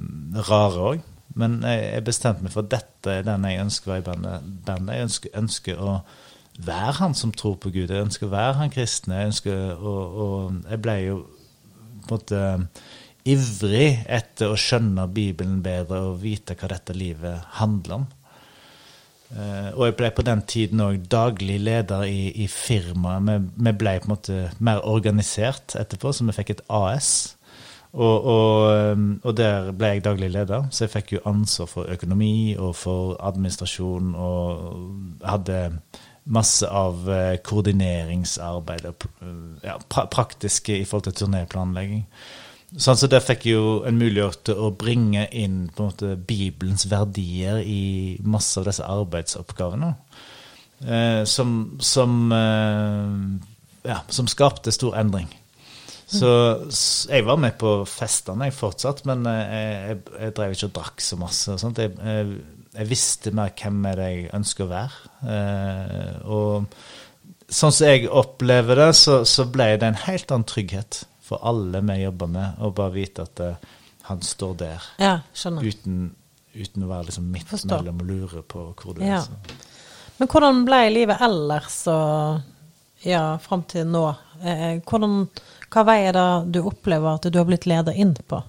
rare òg. Men jeg jeg bestemte meg for at dette er den jeg ønsker å være i bandet. Jeg ønsker, ønsker å være han som tror på Gud. Jeg ønsker å være han kristne. Jeg ønsker å, og jeg ble jo på en måte ivrig etter å skjønne Bibelen bedre og vite hva dette livet handler om. Uh, og jeg ble på den tiden òg daglig leder i, i firmaet. Vi, vi ble på en måte mer organisert etterpå, så vi fikk et AS. Og, og, um, og der ble jeg daglig leder, så jeg fikk jo ansvar for økonomi og for administrasjon. Og hadde masse av eh, koordineringsarbeid og ja, praktiske i forhold til turnéplanlegging. Sånn så Der fikk jeg jo en mulighet til å bringe inn på en måte Bibelens verdier i masse av disse arbeidsoppgavene. Eh, som, som, eh, ja, som skapte stor endring. Så jeg var med på festene jeg fortsatt, men jeg, jeg, jeg drev ikke og drakk så masse. Jeg, jeg, jeg visste mer hvem er det jeg ønsker å være. Eh, og sånn som jeg opplever det, så, så ble det en helt annen trygghet for alle vi jobber med, å bare vite at uh, han står der Ja, uten, uten å være liksom midt Forstå. mellom og lure på hvor du Ja. er. Så. Men hvordan ble livet ellers og ja, fram til nå? Eh, hvordan, hva vei er det du opplever at du har blitt leder inn på?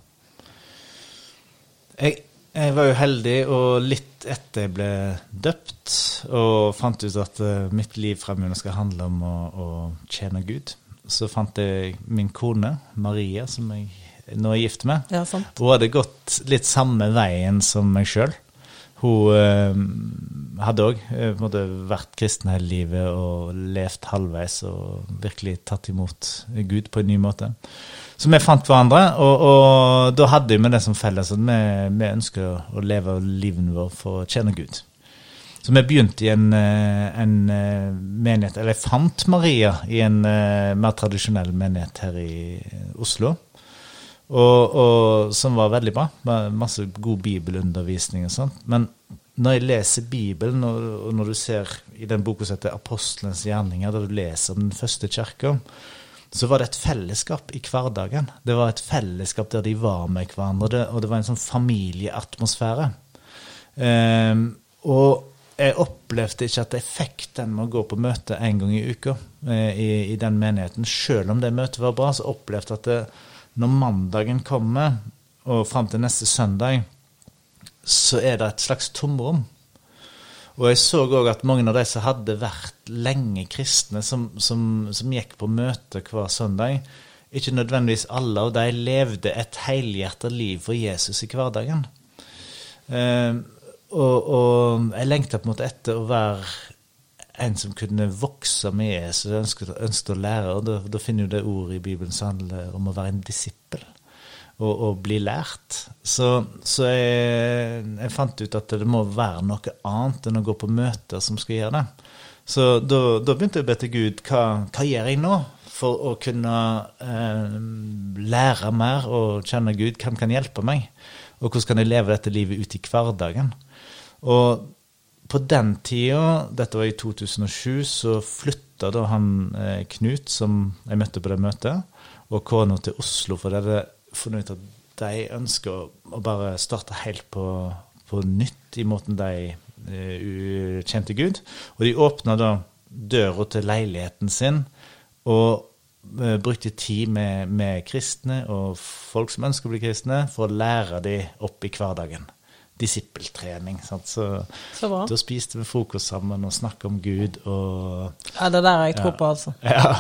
Jeg, jeg var jo heldig, og litt etter jeg ble døpt, og fant ut at eh, mitt liv fremover skal handle om å, å tjene Gud, så fant jeg min kone, Maria, som jeg nå er gift med. Ja, sant? Hun hadde gått litt samme veien som meg sjøl. Hun eh, hadde òg vært kristen hele livet og levd halvveis og virkelig tatt imot Gud på en ny måte. Så vi fant hverandre, og, og da hadde vi det som felles at vi, vi ønsker å, leve livet vårt for å tjene Gud. Så vi begynte i en, eh, en eh, menighet, eller jeg fant Maria i en eh, mer tradisjonell menighet her i Oslo. Og, og, som var veldig bra. Masse god bibelundervisning og sånt. Men når jeg leser Bibelen, og, og når du ser i den boka som heter 'Apostelens gjerninger', der du leser om den første kirka, så var det et fellesskap i hverdagen. Det var et fellesskap der de var med hverandre, og det var en sånn familieatmosfære. Um, og jeg opplevde ikke at jeg fikk den med å gå på møte en gang i uka eh, i, i den menigheten. Selv om det møtet var bra, så opplevde jeg at det, når mandagen kommer, og fram til neste søndag, så er det et slags tomrom. Og jeg så òg at mange av de som hadde vært lenge kristne, som, som, som gikk på møte hver søndag, ikke nødvendigvis alle av de levde et helhjertet liv for Jesus i hverdagen. Eh, og, og jeg lengta på en måte etter å være en som kunne vokse med Jesus, ønsket, ønsket å lære. Og da, da finner du det ordet i Bibelen som handler om å være en disippel. Og, og bli lært. Så, så jeg, jeg fant ut at det må være noe annet enn å gå på møter som skal gjøre det. Så da, da begynte jeg å be til Gud hva, hva gjør jeg nå for å kunne eh, lære mer og kjenne Gud? Hvem kan hjelpe meg? Og hvordan kan jeg leve dette livet ut i hverdagen? Og på den tida, dette var i 2007, så flytta da han eh, Knut, som jeg møtte på det møtet, og kona til Oslo, for de hadde funnet ut at de ønsker å, å bare starte helt på, på nytt i måten de eh, kjente Gud. Og de åpna da døra til leiligheten sin og eh, brukte tid med, med kristne og folk som ønsker å bli kristne, for å lære dem opp i hverdagen. Disippeltrening. Sant? Så Så bra. da spiste vi frokost sammen og snakka om Gud og Ja, det er der jeg tror Ja. på, altså. Ja.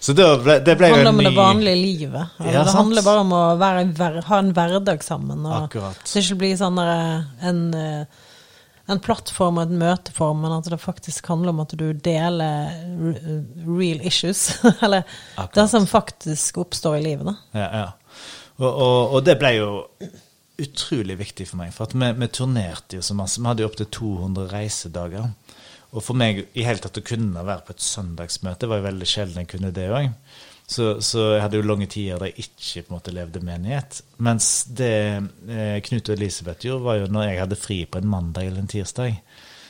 Så da ble, det Det ble jo handler en om det ny vanlige livet. Altså, Ja, det handler bare om å være, ha en hverdag sammen. Og Akkurat. Så det ikke blir sånn der, en, eh, en plattform og en møteform, men at det faktisk handler om at du deler real issues. <laughs> Eller Akkurat. det som faktisk oppstår i livet. da. Ja, ja. Og, og, og det ble jo utrolig viktig for meg, for vi, vi turnerte jo så masse. Vi hadde jo opptil 200 reisedager. Og for meg i hele tatt å kunne være på et søndagsmøte var jo veldig sjelden jeg kunne det òg. Så, så jeg hadde jo lange tider der jeg ikke på en måte levde menighet. Mens det eh, Knut og Elisabeth gjorde, var jo når jeg hadde fri på en mandag eller en tirsdag.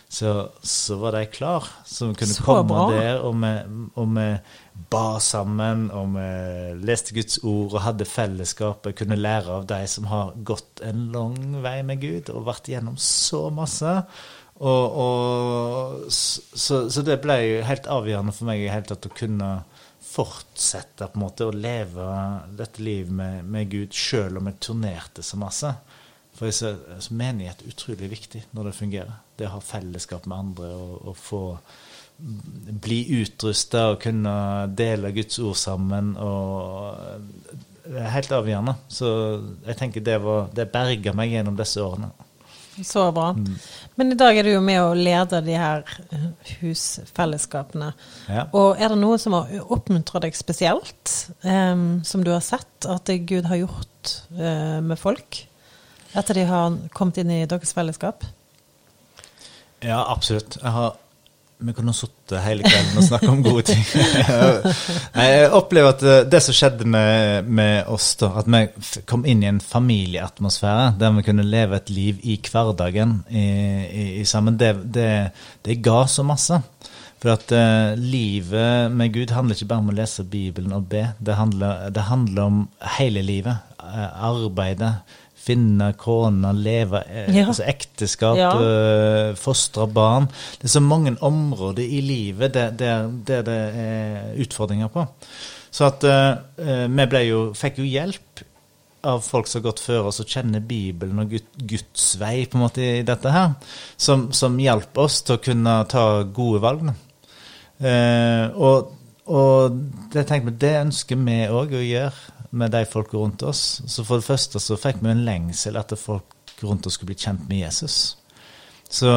Så, så var de klar, som kunne Så komme bra. der, og vi, og vi ba sammen, og vi leste Guds ord og hadde fellesskapet, kunne lære av de som har gått en lang vei med Gud og vært gjennom så masse. Og, og, så, så det ble jo helt avgjørende for meg i hele tatt å kunne fortsette på en måte å leve dette livet med, med Gud, selv om jeg turnerte så masse. For jeg ser altså, menighet er utrolig viktig når det fungerer. Det å ha fellesskap med andre og, og få bli utrusta og kunne dele Guds ord sammen. og Det er helt avgjørende. Så jeg tenker det, var, det berga meg gjennom disse årene. Så bra. Men i dag er du jo med å lede de her husfellesskapene. Ja. Og er det noe som har oppmuntret deg spesielt, um, som du har sett at det Gud har gjort uh, med folk etter de har kommet inn i deres fellesskap? Ja, absolutt. Jeg har, vi kunne sittet hele kvelden og snakket om gode ting. <laughs> Jeg opplever at eh, det som skjedde med, med oss, da, at vi kom inn i en familieatmosfære der vi kunne leve et liv i hverdagen i, i, i sammen, det, det, det ga så masse. For at uh, livet med Gud handler ikke bare om å lese Bibelen og be. Det handler, det handler om hele livet. Eh, arbeidet, finne kona, leve eh, Ja. altså ekteskap, Ja. eh, fostre barn. Det er så mange områder i livet der, der, der det er utfordringer på. Så at eh, vi jo, fikk jo hjelp av folk som har gått før oss og kjenner Bibelen og Guds vei på en måte i dette her, som, som hjalp oss til å kunne ta gode valg. Eh, og, og det, tenkte vi, det ønsker vi òg å gjøre med de folka rundt oss. Så for det første så fikk vi en lengsel etter folk rundt oss skulle bli kjent med Jesus. Så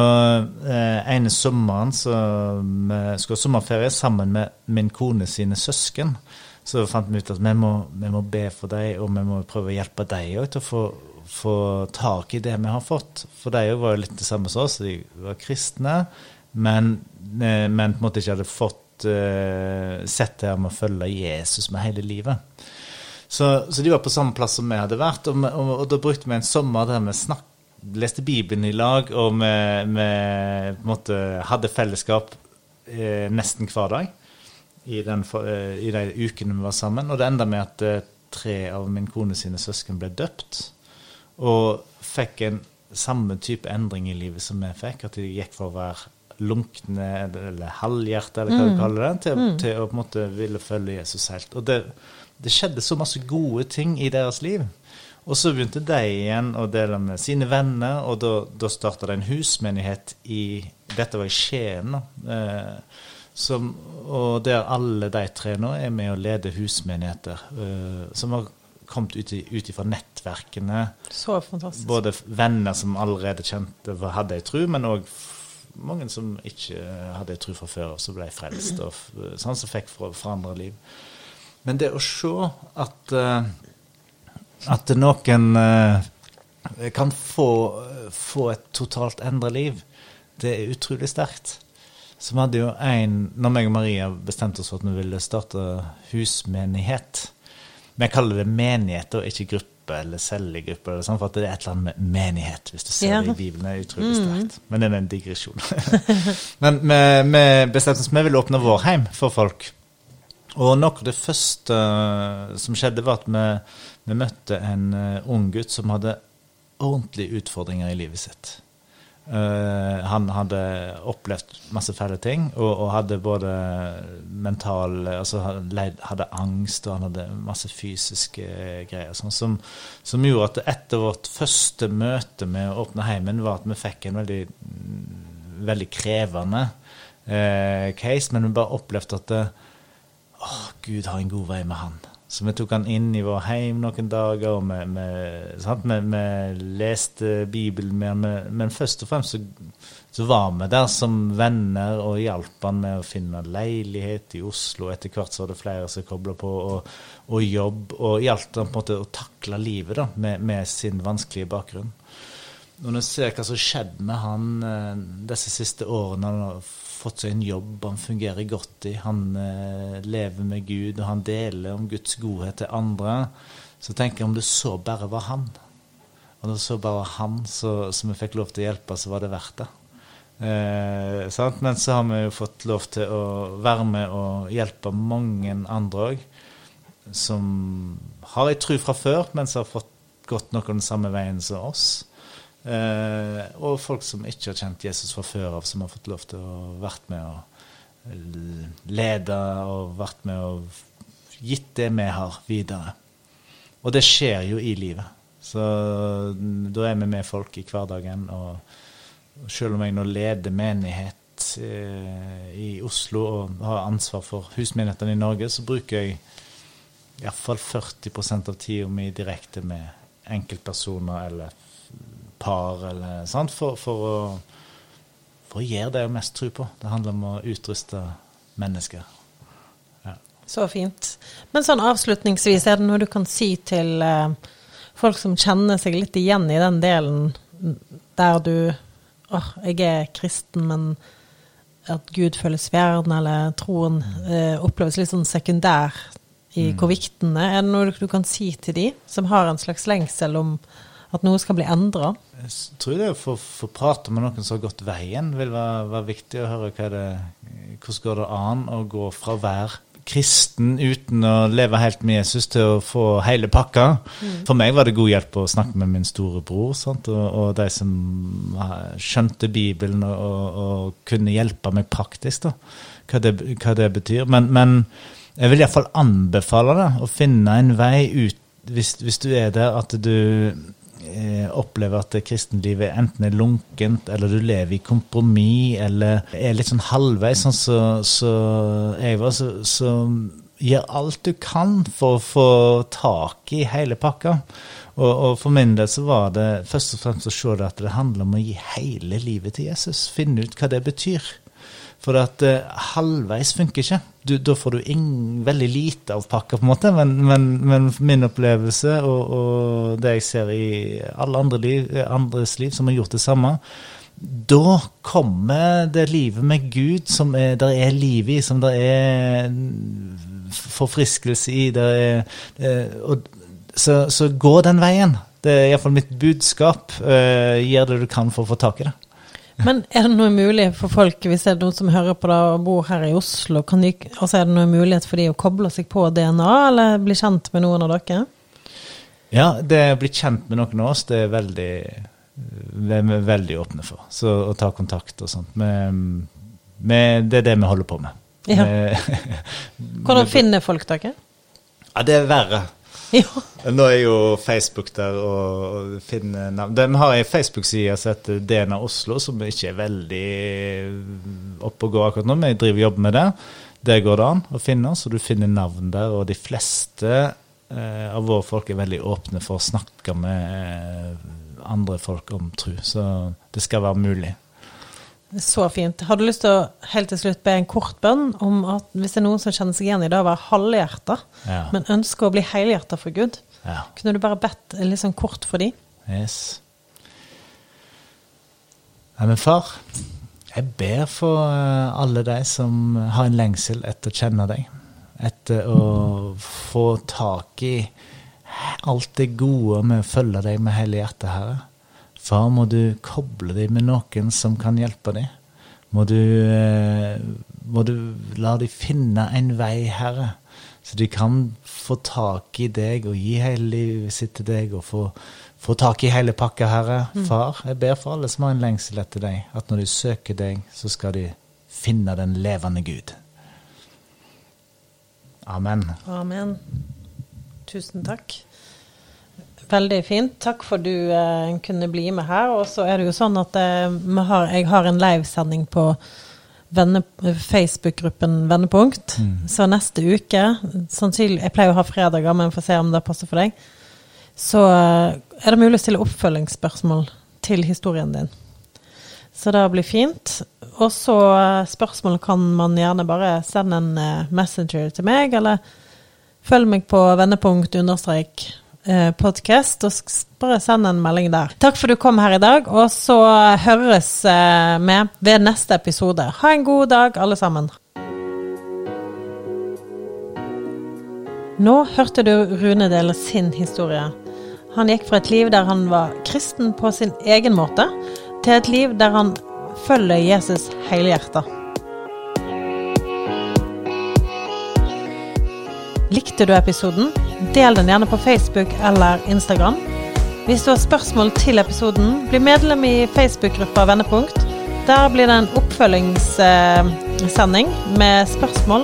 eh, ene sommeren så vi skulle ha sommerferie sammen med min kone sine søsken. Så fant vi ut at vi må, vi må be for dem, og vi må prøve å hjelpe dem til å få, få tak i det vi har fått. For de var jo litt det samme som oss, de var kristne, men, eh, men på en måte ikke hadde fått eh, sett det med å følge Jesus med hele livet. Så, så de var på samme plass som vi hadde vært, og, og, og da brukte vi en sommer der vi snakk, leste Bibelen i lag, og vi, vi måtte, hadde fellesskap eh, nesten hver dag i, den, eh, i de ukene vi var sammen. Og det enda med at eh, tre av min kone sine søsken ble døpt, og fikk en samme type endring i livet som vi fikk, at de gikk fra å være lunkne eller halvhjerte, eller hva du kaller det, til, til å på en måte ville følge Jesus helt. Og det, det skjedde så masse gode ting i deres liv. Og så begynte de igjen å dele med sine venner, og da, da starta det en husmenighet i Dette var i Skien. Eh, som, og der alle de tre nå er med å lede husmenigheter, eh, som har kommet ut, i- ut ifra nettverkene. Så fantastisk. Både venner som allerede kjente hadde ei tru, men òg mange som ikke hadde ei tru fra før, og så ble frelst, og sånn som fikk for- forandra liv. Men det å se at, eh, at noen eh, kan få, få et totalt endra liv, det er utrolig sterkt. Så vi hadde jo en Når meg og Maria bestemte oss for at vi ville starte husmenighet Vi kaller det menighet og ikke gruppe eller cellegruppe, eller sånn, for at det er et eller annet med menighet, hvis du ser Ja. det i Bibelen. Det er utrolig sterkt. Men det er en digresjon. <laughs> Men vi, vi bestemte oss for at vi ville åpne vår heim for folk. Og noe det første eh, som skjedde, var at vi, vi møtte en eh, ung gutt som hadde ordentlige utfordringer i livet sitt. Uh, han hadde opplevd masse fæle ting, og, og hadde både mental Altså hadde angst, og han hadde masse fysiske greier. Sånn, som, som gjorde at etter vårt første møte med å åpne heimen, var at vi fikk en veldig, mm, veldig krevende uh, case, men vi bare opplevde at det, Åh, Gud har en god vei med han. Så vi tok han inn i vår heim noen dager, og vi, vi, vi, vi leste Bibelen med han, men- først og fremst så, så var vi der som venner og hjalp han med å finne leilighet i Oslo. Etter hvert så var det flere som kobla på, og, og jobb, og hjalp han på en måte å takle livet da, med, med sin vanskelige bakgrunn. Når jeg ser hva som skjedde med han eh, disse siste årene, fått seg en jobb han fungerer godt i, han eh, lever med Gud, og han deler om Guds godhet til andre, så tenker jeg om det så bare var han, og det så bare han som vi fikk lov til å hjelpe, så var det verdt det. Eh? Men så har vi jo fått lov til å være med og hjelpe mange andre òg, som har ei tru fra før, men som har fått gått noe den samme veien som oss. Eh, og folk som ikke har kjent Jesus fra før av, som har fått lov til å vært med og lede og vært med og gitt det vi har, videre. Og det skjer jo i livet. Så da er vi med folk i hverdagen. Og selv om jeg nå leder menighet eh, i Oslo og har ansvar for husmenighetene i Norge, så bruker jeg iallfall 40% av tida mi direkte med enkeltpersoner eller par, eller sant, for, for, å, for å gjøre det jeg mest tror på. Det handler om å utruste mennesker. Ja. Så fint. Men sånn avslutningsvis, er det noe du kan si til eh, folk som kjenner seg litt igjen i den delen der du åh, jeg er kristen, men at Gud føles fjern, eller troen eh, oppleves litt sånn sekundær i Mm. er. Er det noe du kan si til de som har en slags lengsel om at noe skal bli endra? Jeg tror det å få, få prate med noen som har gått veien, vil være, være viktig å høre det, hvordan går det an å gå fra være kristen uten å leve helt med Jesus til å få hele pakka. For meg var det god hjelp å snakke med min storebror sant? Og, og de som skjønte Bibelen og, og, kunne hjelpe meg praktisk, da, hva det, hva det betyr. Men, men jeg vil iallfall anbefale det, å finne en vei ut hvis, hvis du er der at du eh, opplever at kristenlivet enten er lunkent, eller du lever i kompromiss, eller er litt sånn halvveis, sånn så, så jeg var, så, så gjør alt du kan for å få tak i hele pakka. Og, og for min del så var det først og fremst å se at det handler om å gi hele livet til Jesus. Finne ut hva det betyr. For at eh, halvveis funker ikke. Du, da får du ingen, veldig lite av pakka, på en måte. Men, men, men min opplevelse og, og det jeg ser i alle andre liv, andres liv som har gjort det samme, da kommer det livet med Gud som er, er liv i, som det er forfriskelse i. Er, eh, og, så, så gå den veien. Det er iallfall mitt budskap. Eh, gjør det du kan for å få tak i det. Men er det noe mulig for folk, hvis det er noen som hører på det og bor her i Oslo, kan de, altså er det noen mulighet for de å koble seg på DNA, eller bli kjent med noen av dere? Ja, det å bli kjent med noen av oss, det er veldig vi er veldig åpne for. Så å ta kontakt og sånt. Men, med, det er det vi holder på med. Ja. Hvordan <laughs> finner folk dere? Ja, det er verre. <laughs> Ja. Nå er jo Facebook der og, finner navn. De har ei Facebook-side som heter DNA Oslo, som ikke er veldig oppe og går akkurat nå, men jeg driver og jobber med det. Der går det an å finne så du finner navn der. Og de fleste eh, av våre folk er veldig åpne for å snakke med eh, andre folk om tru, Så det skal være mulig. Så fint. Har du lyst til å helt til slutt be en kort bønn om at hvis det er noen som kjenner seg igjen i det å være halvhjerta, Ja. men ønsker å bli helhjerta for Gud, ja. kunne du bare bedt litt sånn kort for dem? Yes. Nei, men far, jeg ber for eh, alle de som har en lengsel etter å kjenne deg. Etter å få tak i alt det gode med å følge deg med hele hjertet, Herre. Far, må du koble deg med noen som kan hjelpe deg. Må du, eh, må du la dem finne en vei, Herre, så de kan få tak i deg og gi hele livet sitt til deg og få, få tak i hele pakka, Herre. Far, jeg ber for alle som har en lengsel etter deg, at når de søker deg, så skal de finne den levende Gud. Amen. Amen. Tusen takk. Veldig fint. Takk for du eh, kunne bli med her. Og så er det jo sånn at eh, har, jeg har en livesending på Facebook-gruppen Vendepunkt. Så neste uke sannsynlig, Jeg pleier å ha fredager, men får se om det passer for deg. Så eh, er det mulig å stille oppfølgingsspørsmål til historien din. Så det blir fint. Og så eh, spørsmål kan man gjerne bare sende en eh, messenger til meg, eller følg meg på vendepunkt understrek eh, podcast, og bare send en melding der. Takk for du kom her i dag, og så høres med vi ved neste episode. Ha en god dag, alle sammen. Nå hørte du Rune dele sin historie. Han gikk fra et liv der han var kristen på sin egen måte, til et liv der han følger Jesus helhjerta. Likte du episoden? Del den gjerne på Facebook eller Instagram. Hvis du har spørsmål til episoden, bli medlem i Facebook-gruppa Vendepunkt. Der blir det en oppfølgingssending med spørsmål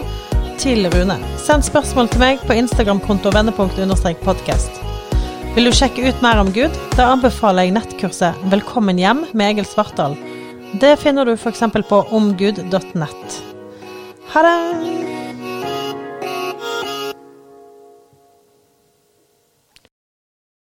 til Rune. Send spørsmål til meg på Instagram-konto vendepunkt-podkast. Vil du sjekke ut mer om Gud? Da anbefaler jeg nettkurset Velkommen hjem med Egil Svartdal. Det finner du f.eks. på omgud.nett. Ha det!